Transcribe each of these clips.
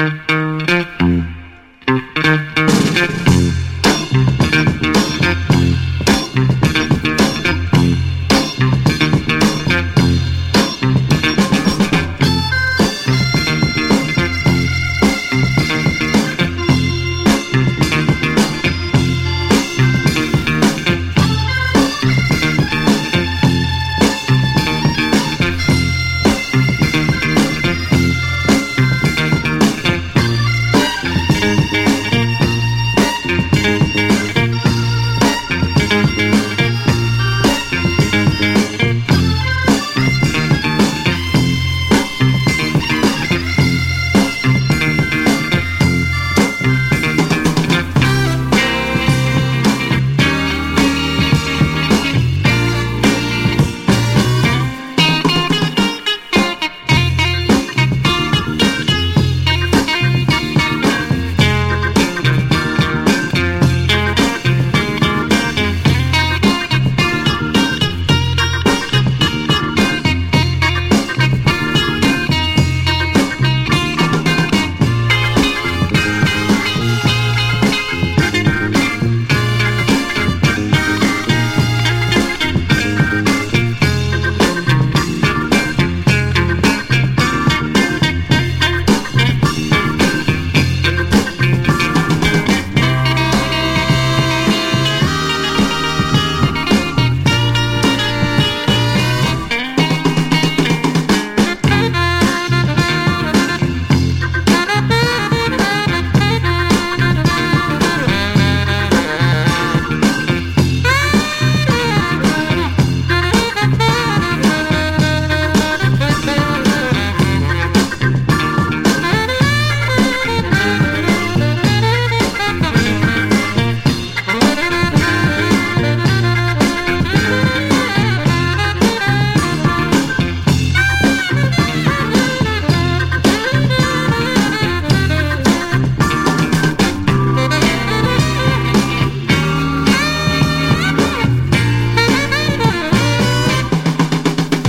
Música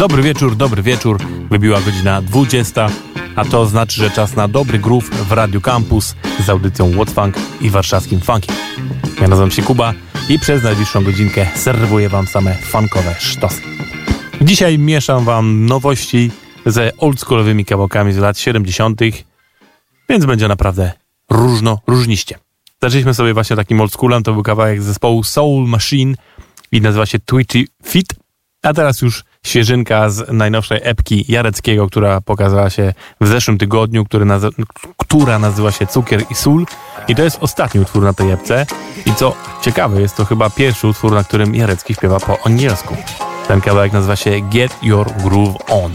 Dobry wieczór, dobry wieczór. Wybiła godzina 20, a to znaczy, że czas na dobry groove w Radio Campus z audycją What Funk i warszawskim funkiem. Ja nazywam się Kuba i przez najbliższą godzinkę serwuję Wam same funkowe sztosy. Dzisiaj mieszam Wam nowości ze oldschoolowymi kawałkami z lat 70., więc będzie naprawdę różno, różniście. Zaczęliśmy sobie właśnie takim oldschoolem, to był kawałek zespołu Soul Machine i nazywa się Twitchy Fit, a teraz już świeżynka z najnowszej epki Jareckiego, która pokazała się w zeszłym tygodniu, naz- która nazywa się Cukier i Sól. I to jest ostatni utwór na tej epce. I co ciekawe, jest to chyba pierwszy utwór, na którym Jarecki śpiewa po angielsku. Ten kawałek nazywa się Get Your Groove On.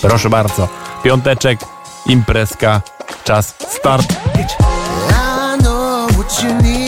Proszę bardzo, piąteczek, imprezka, czas start. I know what you need,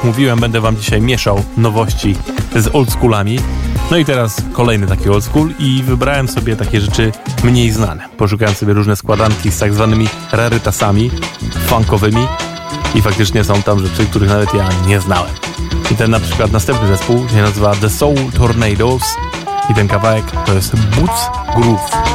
jak mówiłem, będę wam dzisiaj mieszał nowości z oldschoolami. No i teraz kolejny taki oldschool i wybrałem sobie takie rzeczy mniej znane. Poszukałem sobie różne składanki z tak zwanymi rarytasami funkowymi i faktycznie są tam rzeczy, których nawet ja nie znałem. I ten na przykład następny zespół się nazywa The Soul Tornadoes i ten kawałek to jest Boots Groove.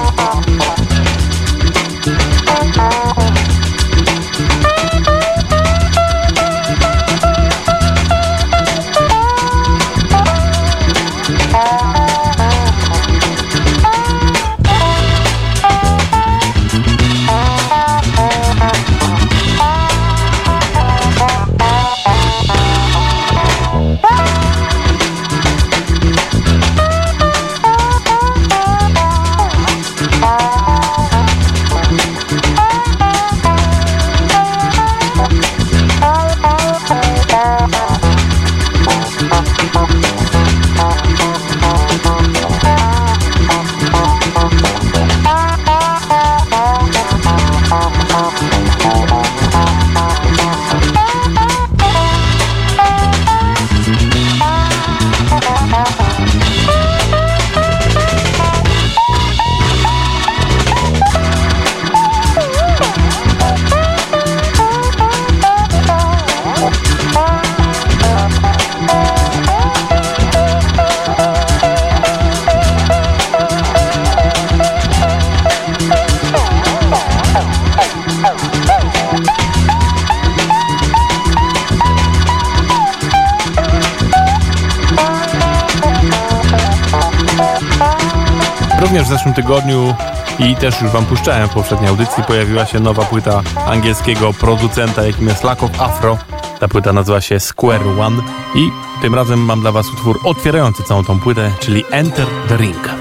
Również w zeszłym tygodniu i też już wam puszczałem w poprzedniej audycji pojawiła się nowa płyta angielskiego producenta, jakim jest Lack of Afro. Ta płyta nazywa się Square One i tym razem mam dla was utwór otwierający całą tą płytę, czyli Enter the Ring.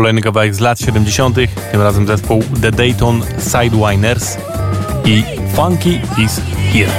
Kolejny kawałek z lat 70., tym razem zespół The Dayton Sidewiners i Funky is Here.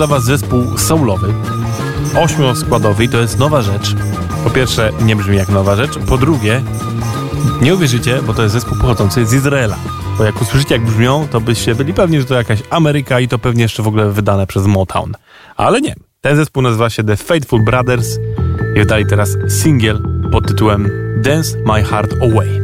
Dla Was zespół soulowy, ośmioskładowy i to jest nowa rzecz. Po pierwsze, nie brzmi jak nowa rzecz. Po drugie, nie uwierzycie, bo to jest zespół pochodzący z Izraela. Bo jak usłyszycie, jak brzmią, to byście byli pewni, że to jakaś Ameryka i to pewnie jeszcze w ogóle wydane przez Motown. Ale nie. Ten zespół nazywa się The Faithful Brothers i wydali teraz singiel pod tytułem Dance My Heart Away.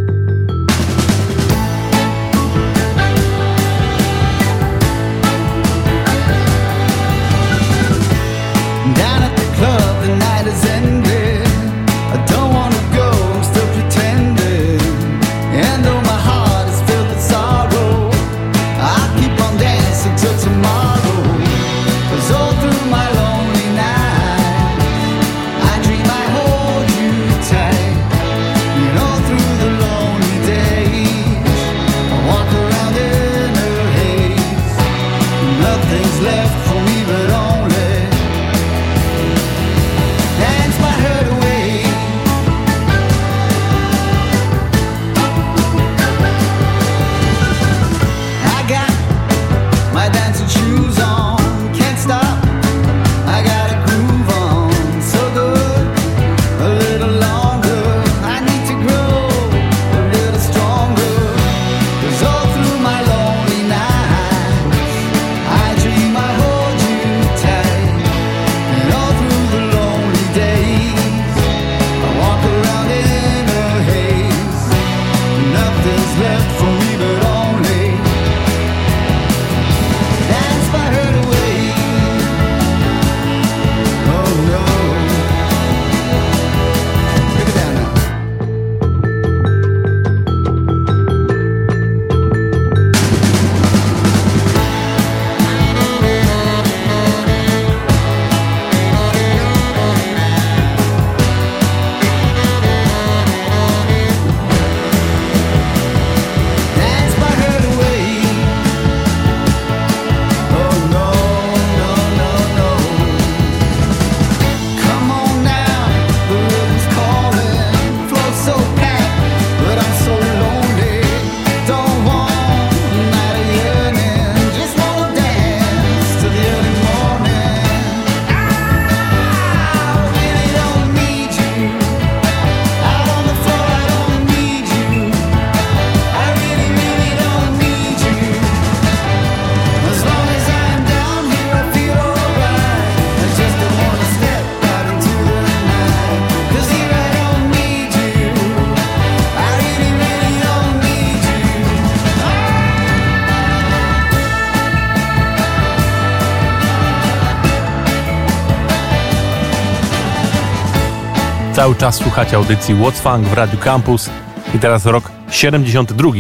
Cały czas słuchacie audycji What's Funk w Radio Campus i teraz rok 72.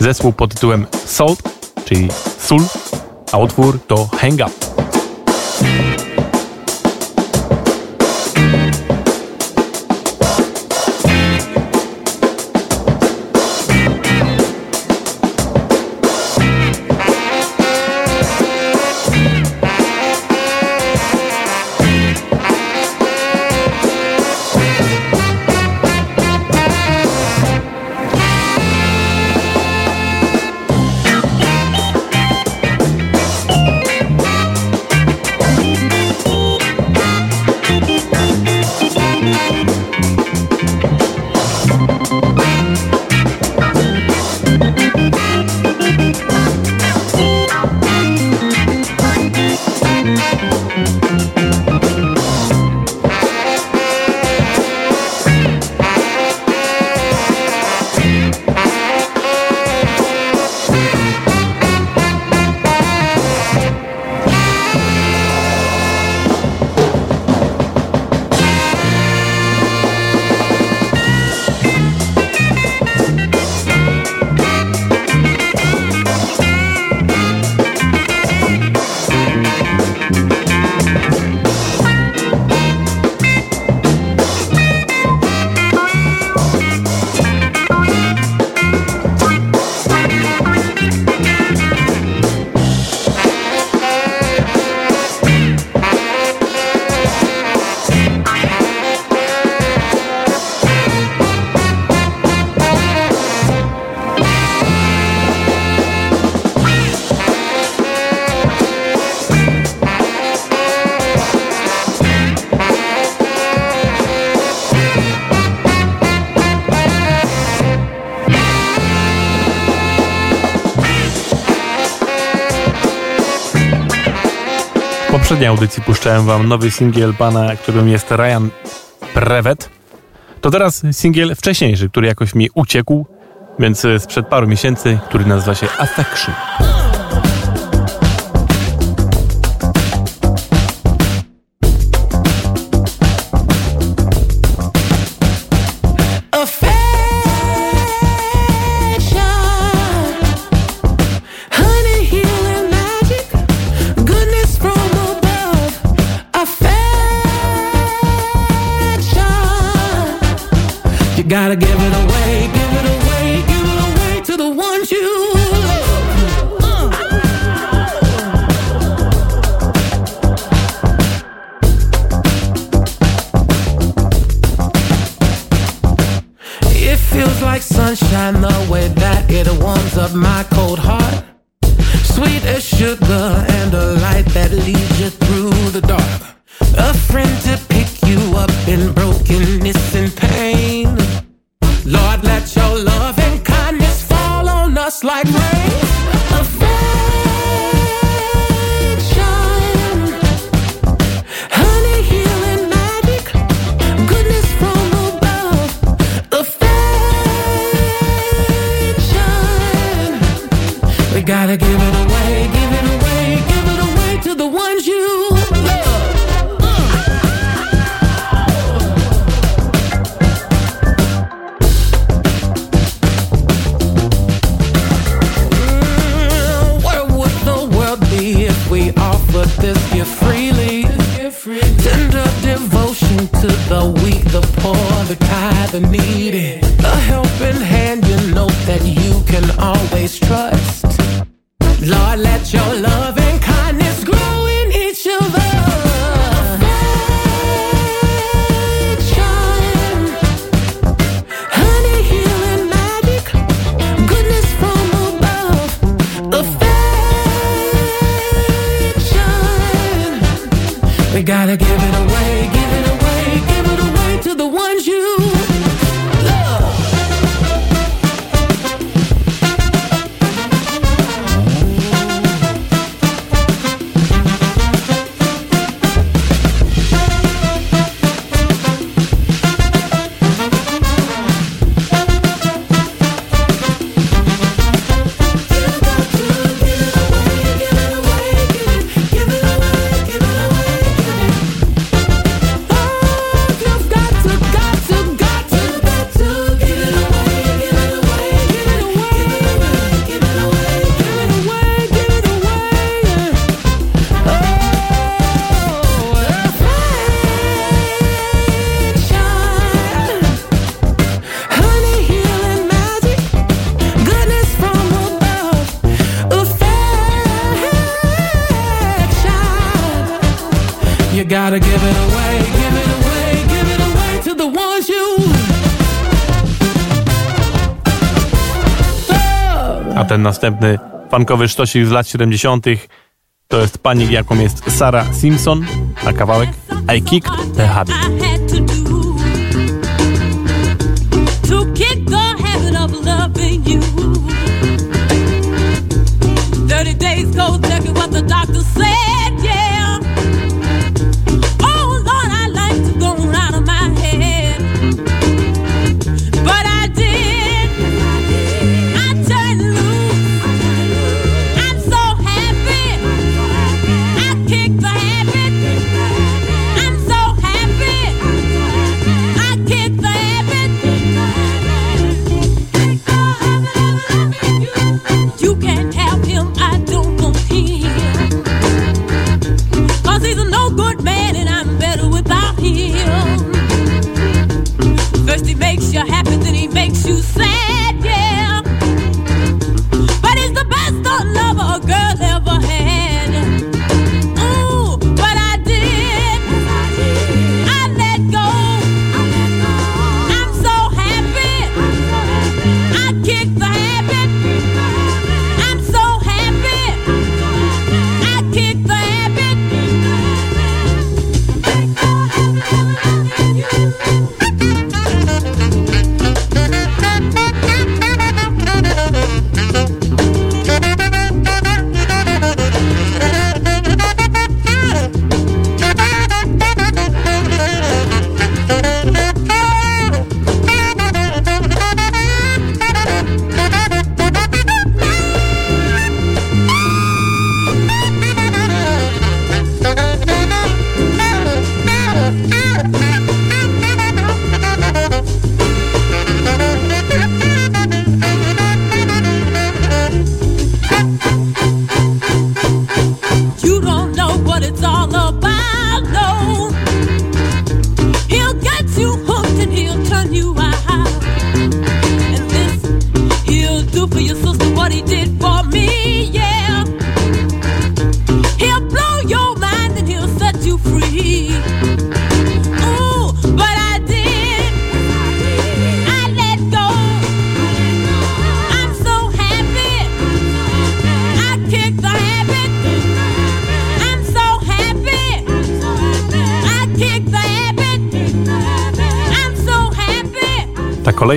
Zespół pod tytułem Salt, czyli Sól, a utwór to Hang Up. poprzedniej audycji puszczałem wam nowy singiel pana, którym jest Ryan Prevet. To teraz singiel wcześniejszy, który jakoś mi uciekł, więc e, sprzed paru miesięcy, który nazywa się Affection. Gotta give it away, give it away, give it away to the ones you A ten następny funkowy sztosik z lat 70. to jest pani, jaką jest Sarah Simpson, a kawałek I Kicked the Habit. days go,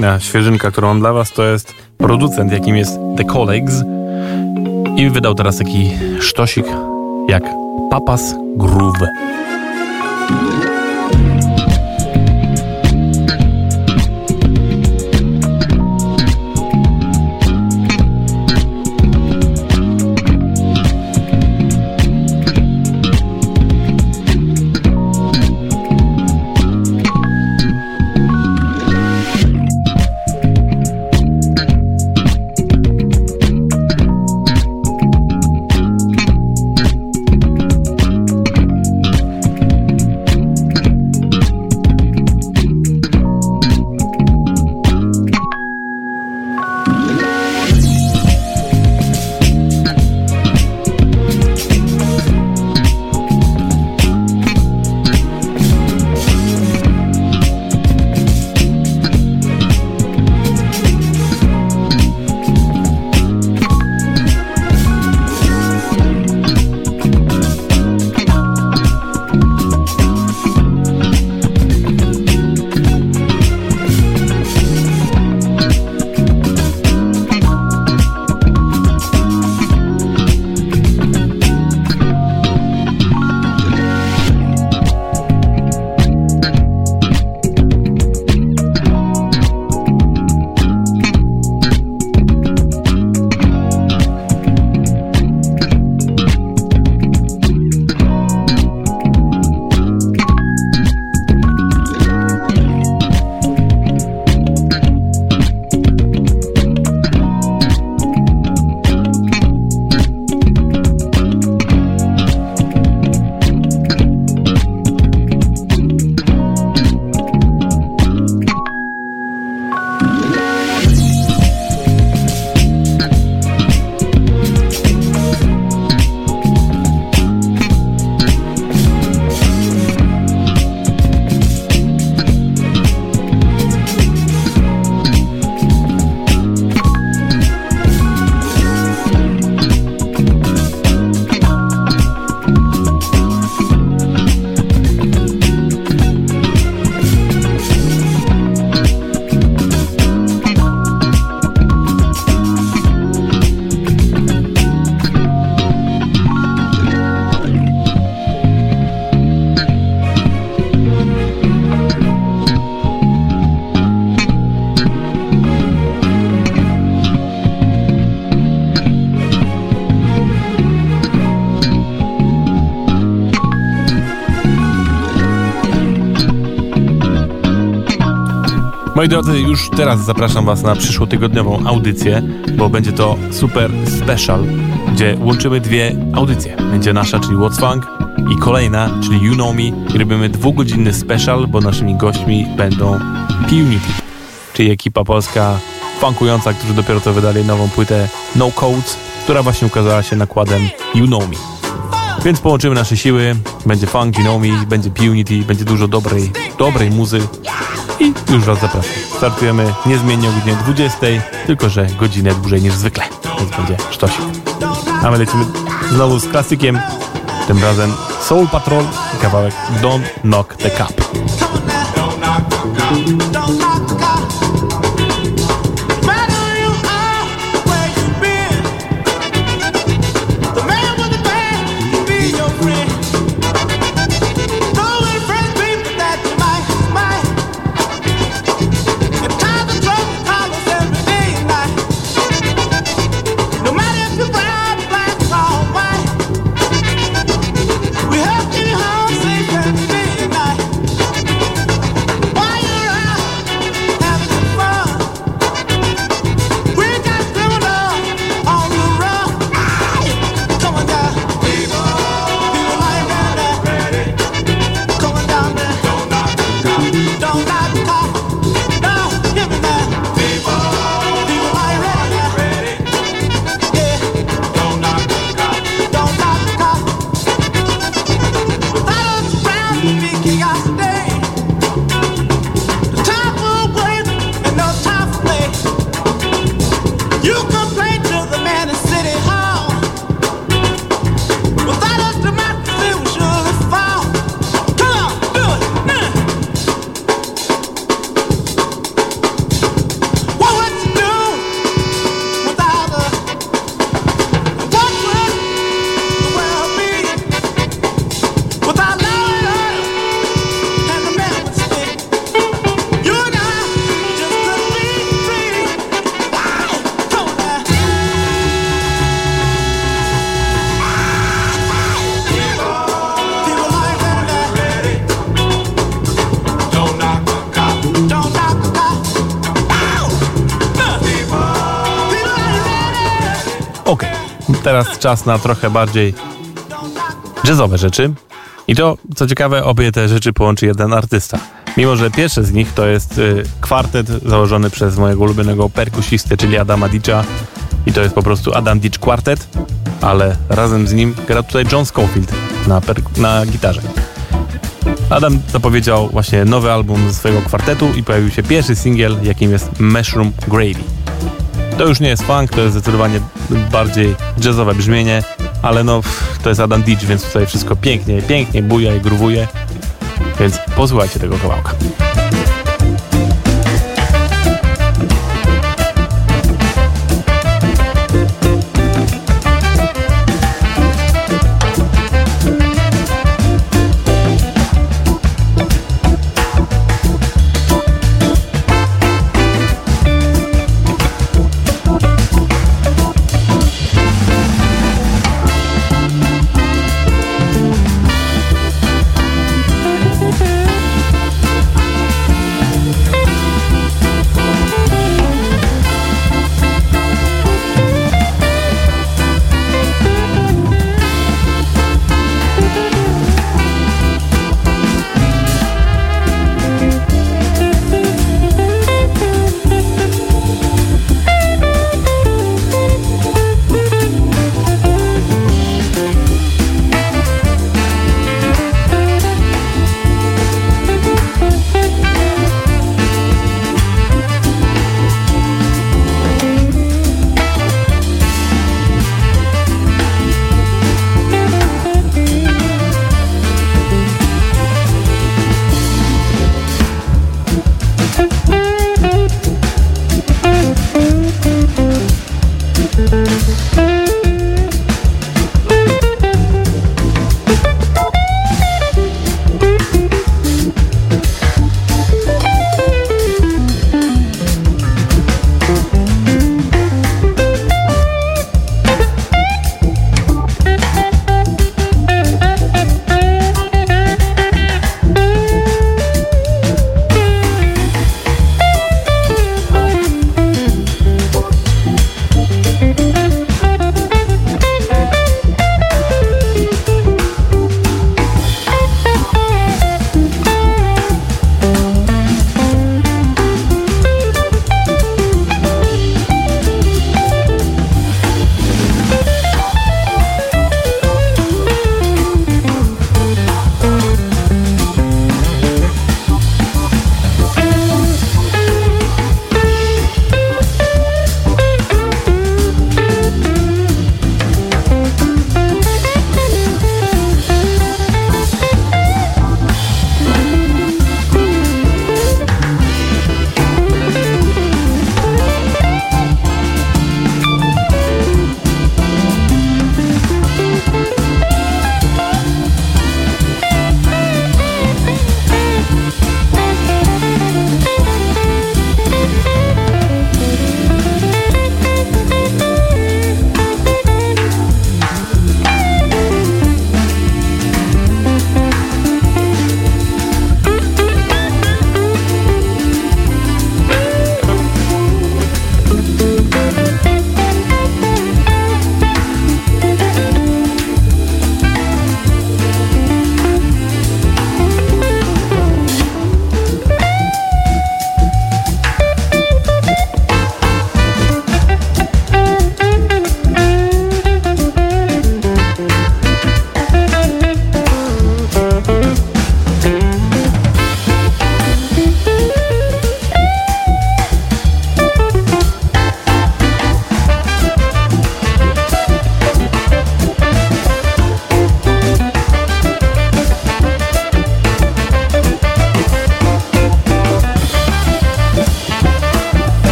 kolejna świeżynka, którą mam dla Was, to jest producent, jakim jest The Colleagues. I wydał teraz taki sztosik jak Papas Groove. Moi drodzy, już teraz zapraszam Was na przyszłotygodniową audycję, bo będzie to super special, gdzie łączymy dwie audycje. Będzie nasza, czyli What's Funk i kolejna, czyli You Know Me i robimy dwugodzinny special, bo naszymi gośćmi będą Punity, czyli ekipa polska funkująca, którzy dopiero to wydali nową płytę No Codes, która właśnie ukazała się nakładem You Know Me. Więc połączymy nasze siły, będzie funk, you know me, będzie Punity, będzie dużo dobrej, dobrej muzy i już Was zapraszam. Startujemy niezmiennie o godzinie 20, tylko że godzinę dłużej niż zwykle, więc będzie sztosik. A my lecimy znowu z klasykiem, tym razem Soul Patrol kawałek. Don't knock the cup. Teraz czas na trochę bardziej jazzowe rzeczy. I to, co ciekawe, obie te rzeczy połączy jeden artysta. Mimo, że pierwszy z nich to jest y, kwartet założony przez mojego ulubionego perkusistę, czyli Adama Dicza. I to jest po prostu Adam Ditch Quartet, ale razem z nim gra tutaj John Scofield na, na gitarze. Adam zapowiedział właśnie nowy album ze swojego kwartetu i pojawił się pierwszy singiel, jakim jest Mushroom Gravy. To już nie jest funk, to jest zdecydowanie bardziej jazzowe brzmienie, ale no to jest Adam Ditch, więc tutaj wszystko pięknie, pięknie buja i gruwuje. Więc posłuchajcie tego kawałka.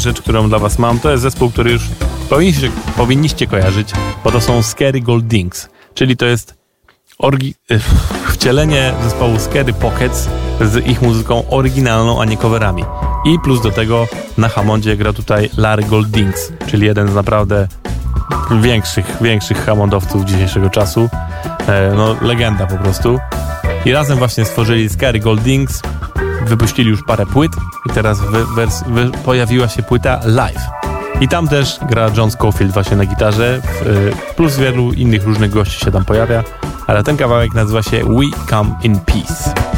Rzecz, którą dla was mam, to jest zespół, który już powinniście, powinniście kojarzyć, bo to są Scary Goldings, czyli to jest orgi- y, wcielenie zespołu Scary Pockets z ich muzyką oryginalną, a nie coverami. I plus do tego na Hammondzie gra tutaj Larry Goldings, czyli jeden z naprawdę większych, większych Hammondowców dzisiejszego czasu. E, no, legenda po prostu. I razem właśnie stworzyli Scary Goldings, wypuścili już parę płyt i teraz wy, wers, wy, pojawiła się płyta live. I tam też gra John Scofield właśnie na gitarze, w- plus wielu innych różnych gości się tam pojawia, ale ten kawałek nazywa się We Come in Peace.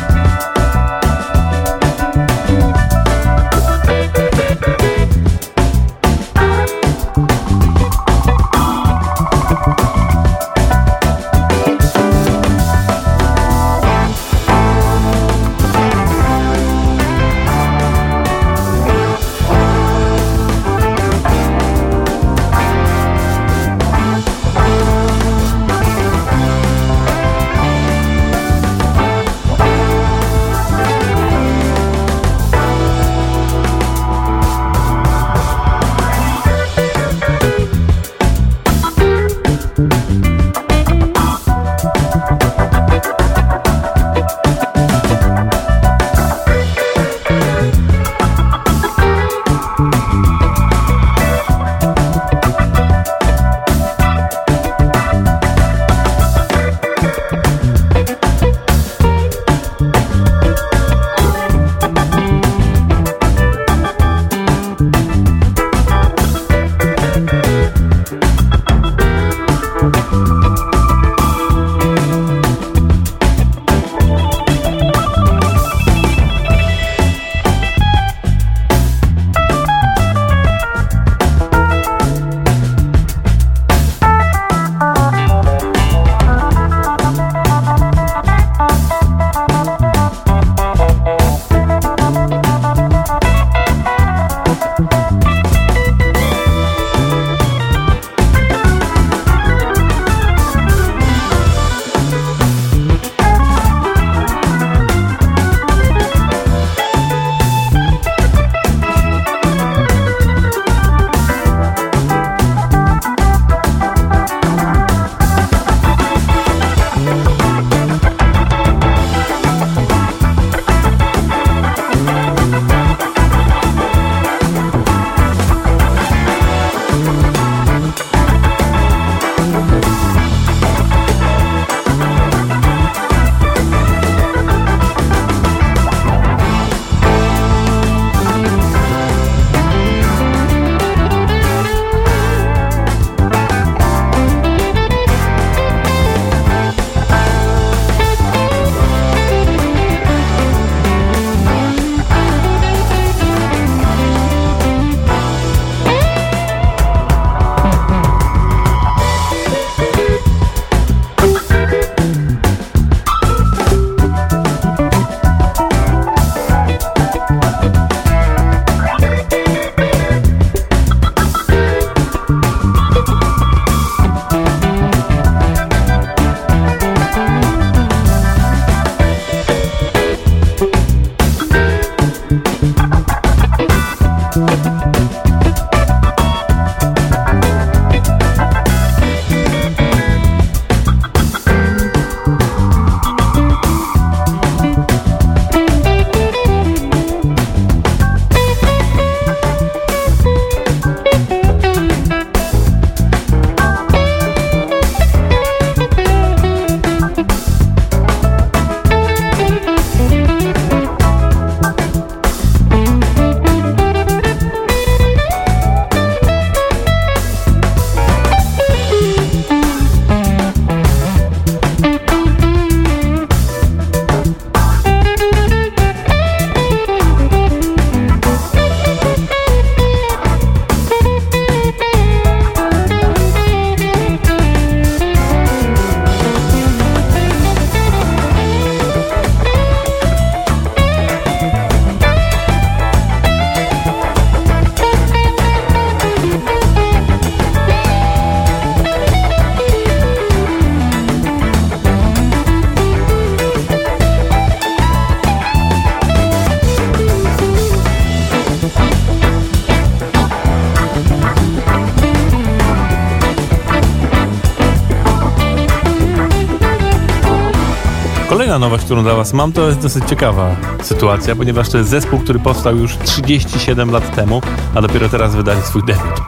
Kolejna nowość, którą dla Was mam, to jest dosyć ciekawa sytuacja, ponieważ to jest zespół, który powstał już 37 lat temu, a dopiero teraz wydali swój debiut.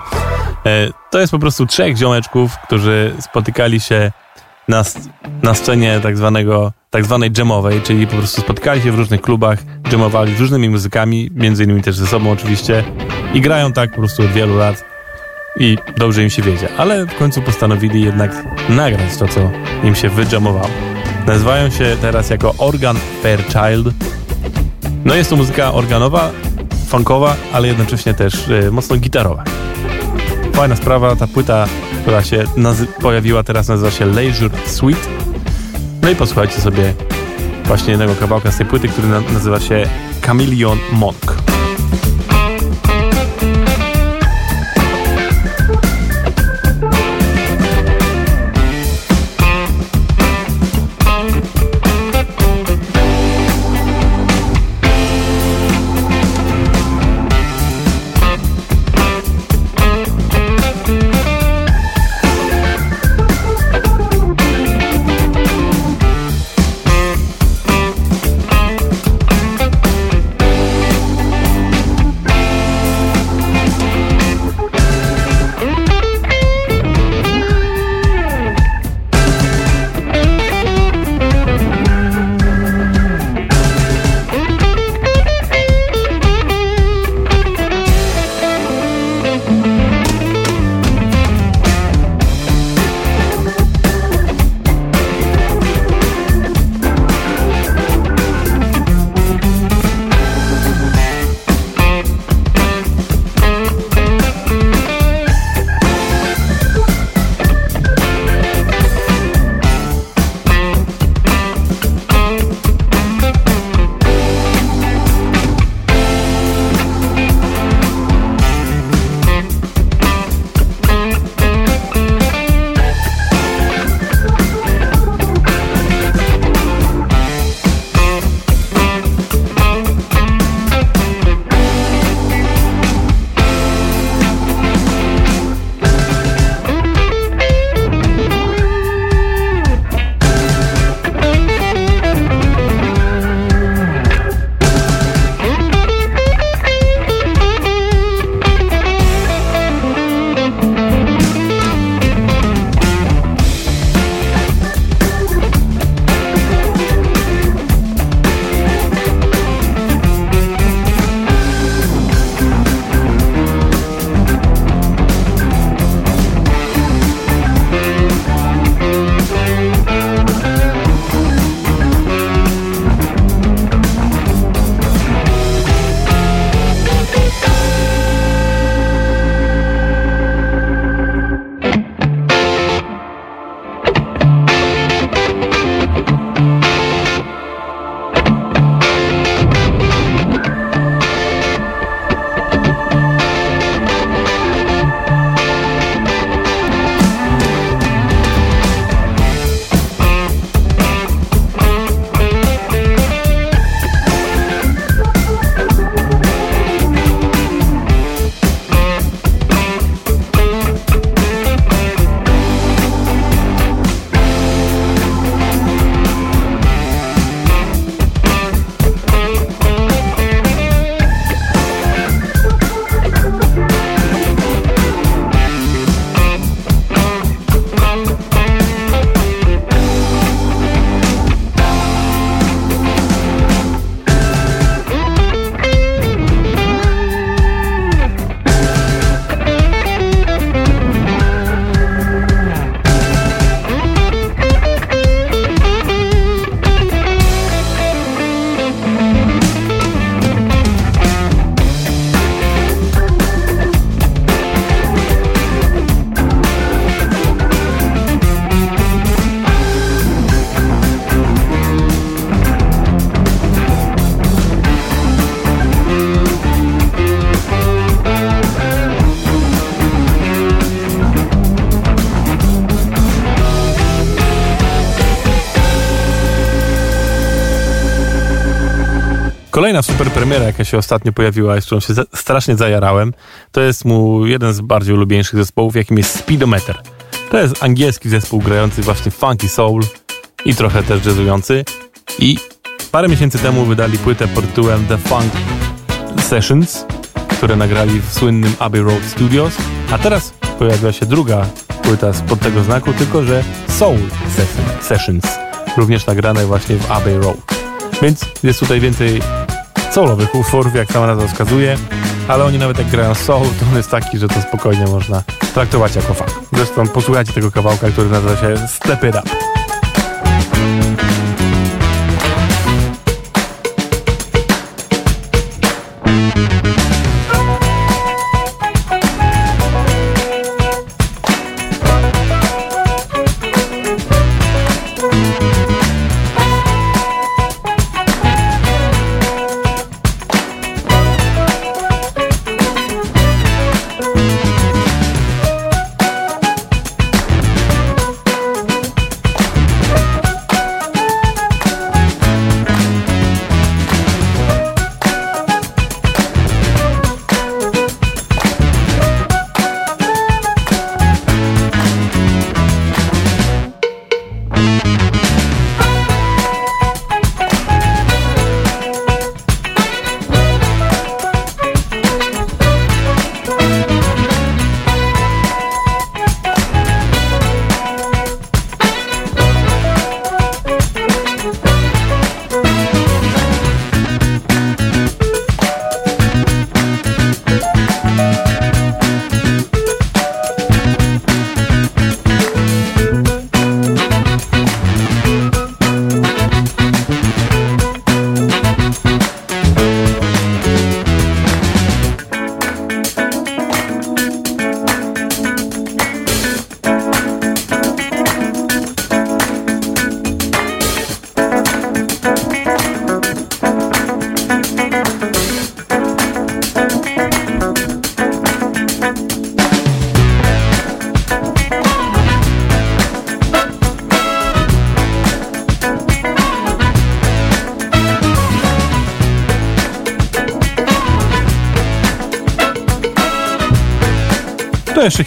E, To jest po prostu trzech ziomeczków, którzy spotykali się na, na scenie tak, zwanego, tak zwanej jamowej, czyli po prostu spotykali się w różnych klubach, jamowali z różnymi muzykami, między innymi też ze sobą oczywiście i grają tak po prostu od wielu lat i dobrze im się wiedzie, ale w końcu postanowili jednak nagrać to, co im się wyjamowało. Nazywają się teraz jako Organ Fairchild. No jest to muzyka organowa, funkowa, ale jednocześnie też e, mocno gitarowa. Fajna sprawa, ta płyta, która się pojawiła teraz nazywa się Leisure Suite. No i posłuchajcie sobie właśnie jednego kawałka z tej płyty, który na- nazywa się Chameleon Monk. Premiera, jaka się ostatnio pojawiła, z którą się za strasznie zajarałem, to jest mu jeden z bardziej ulubieńszych zespołów, jakim jest Speedometer. To jest angielski zespół grający właśnie funky soul i trochę też jazzujący. I parę miesięcy temu wydali płytę pod tytułem The Funk Sessions, które nagrali w słynnym Abbey Road Studios, a teraz pojawiła się druga płyta spod tego znaku, tylko że Soul Sessions, również nagrane właśnie w Abbey Road. Więc jest tutaj więcej soulowych utworów, jak sama nazwa wskazuje, ale oni nawet jak grają soul, to on jest taki, że to spokojnie można traktować jako funk. Zresztą posłuchajcie tego kawałka, który nazywa się Step It Up.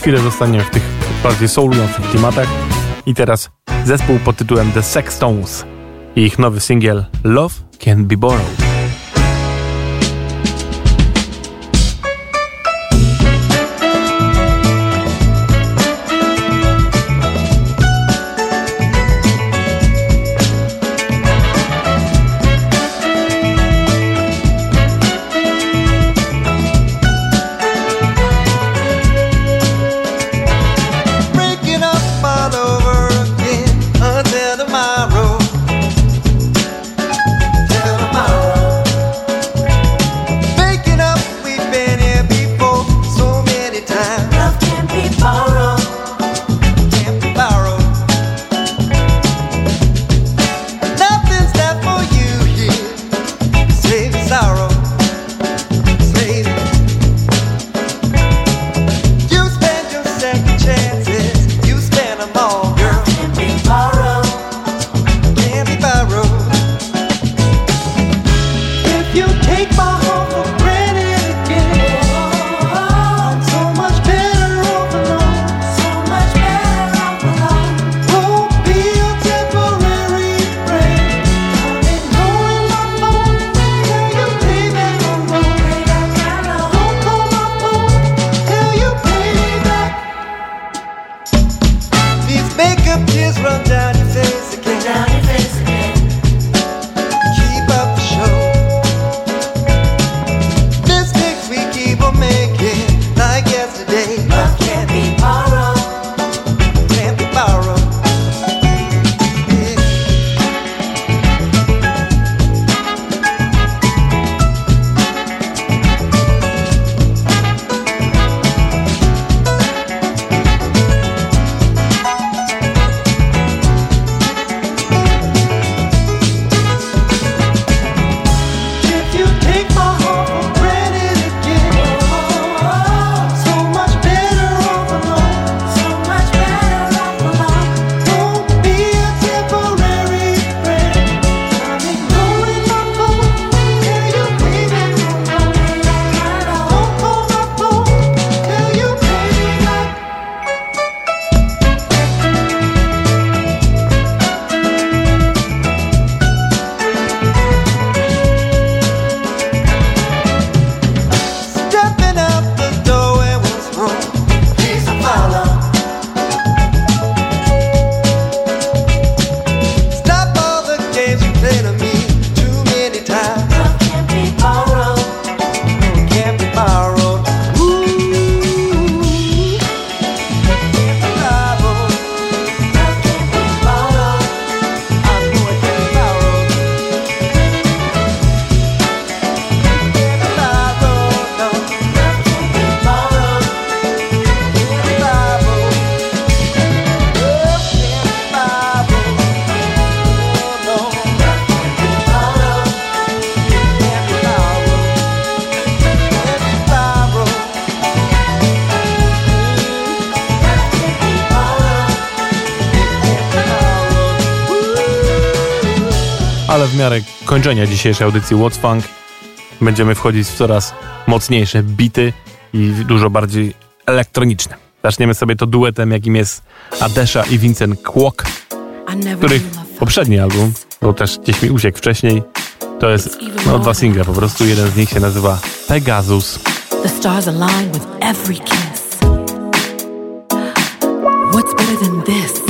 Chwilę zostaniemy w tych bardziej soulujących klimatach. I teraz zespół pod tytułem The Sextones i ich nowy singiel Love Can Be Borrowed. W miarę kończenia dzisiejszej audycji What's Funk będziemy wchodzić w coraz mocniejsze bity i dużo bardziej elektroniczne. Zaczniemy sobie to duetem, jakim jest Adesha i Vincent Kwok, których poprzedni album, bo też gdzieś mi uciekł wcześniej, to jest no, dwa single po prostu. Jeden z nich się nazywa Pegasus. The stars align with every kiss. What's better than this?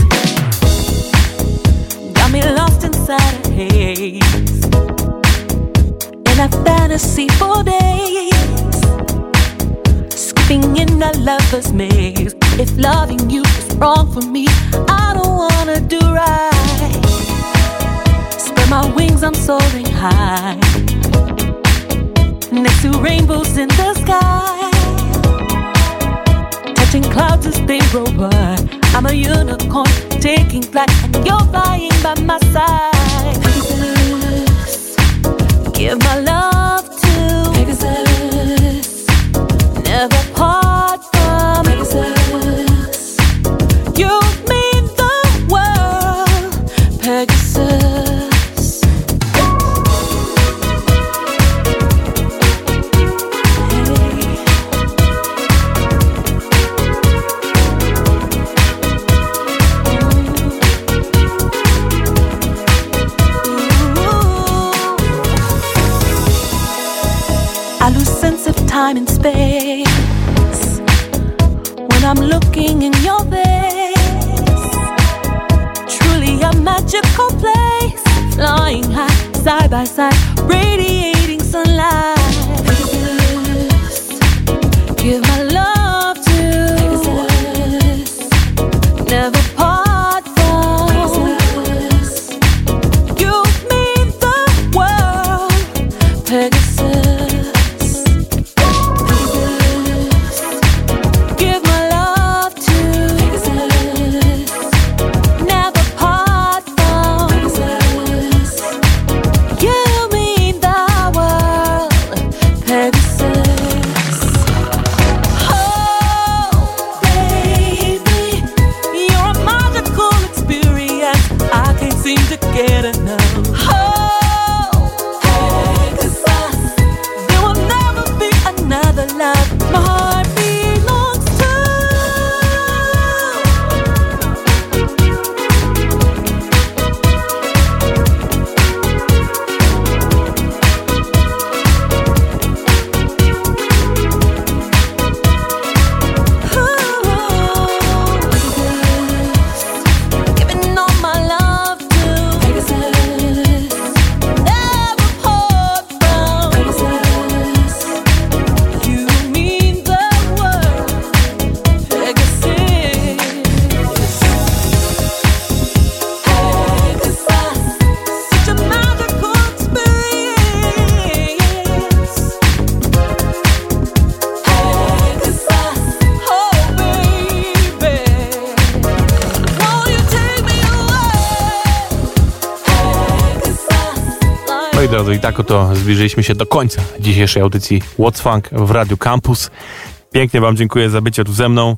A maze. If loving you is wrong for me, I don't wanna do right. Spread my wings, I'm soaring high next to rainbows in the sky. Touching clouds as they roll by. I'm a unicorn taking flight, and you're flying by my side. Give my love i tak oto zbliżyliśmy się do końca dzisiejszej audycji What's Funk w Radio Campus. Pięknie Wam dziękuję za bycie tu ze mną.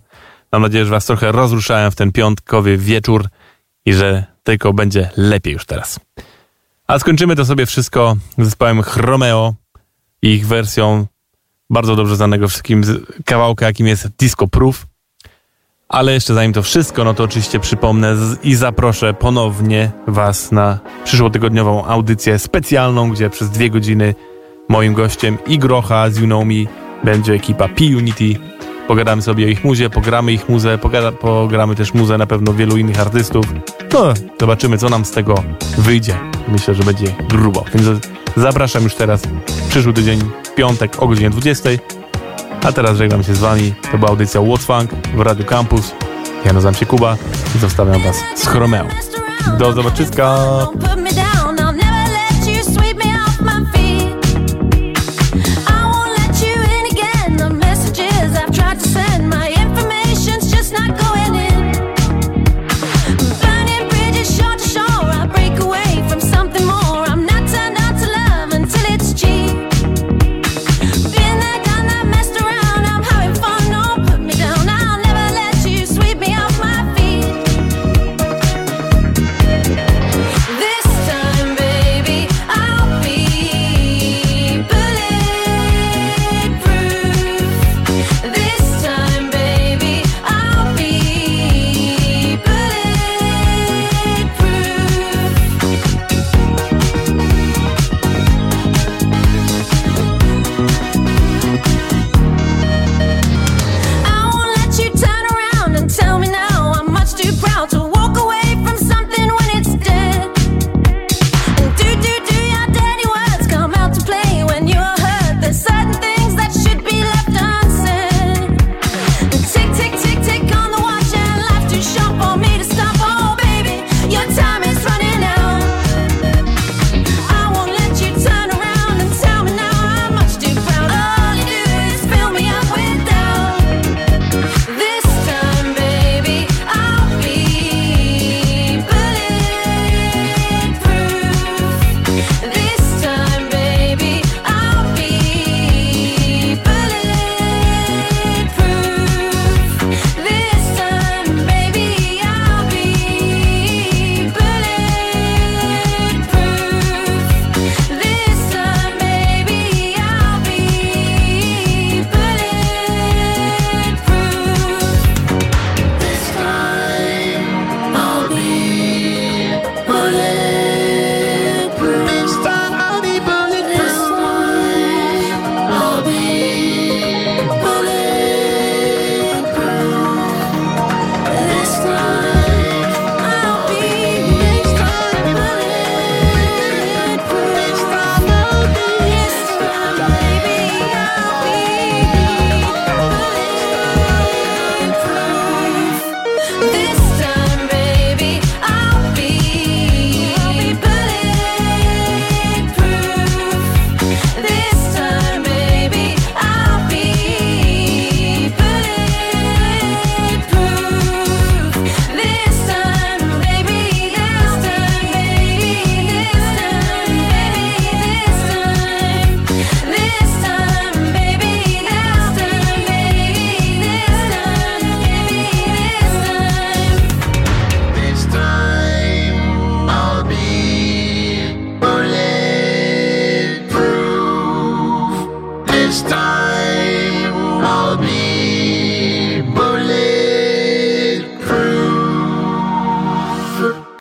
Mam nadzieję, że Was trochę rozruszałem w ten piątkowy wieczór i że tylko będzie lepiej już teraz. A skończymy to sobie wszystko z zespołem Chromeo i ich wersją bardzo dobrze znanego wszystkim kawałka, jakim jest Disco Proof. Ale jeszcze zanim to wszystko, no to oczywiście przypomnę i zaproszę ponownie Was na przyszłotygodniową audycję specjalną, gdzie przez dwie godziny moim gościem i Grocha z Me będzie ekipa P-Unity. Pogadamy sobie o ich muzie, pogramy ich muzę, pogada, pogramy też muzę na pewno wielu innych artystów. No, zobaczymy co nam z tego wyjdzie. Myślę, że będzie grubo. Więc zapraszam już teraz przyszły tydzień, piątek o godzinie 20. A teraz żegnam się z wami. To była audycja What's w Radio Campus. Ja nazywam się Kuba i zostawiam was z Chromeo. Do zobaczyska!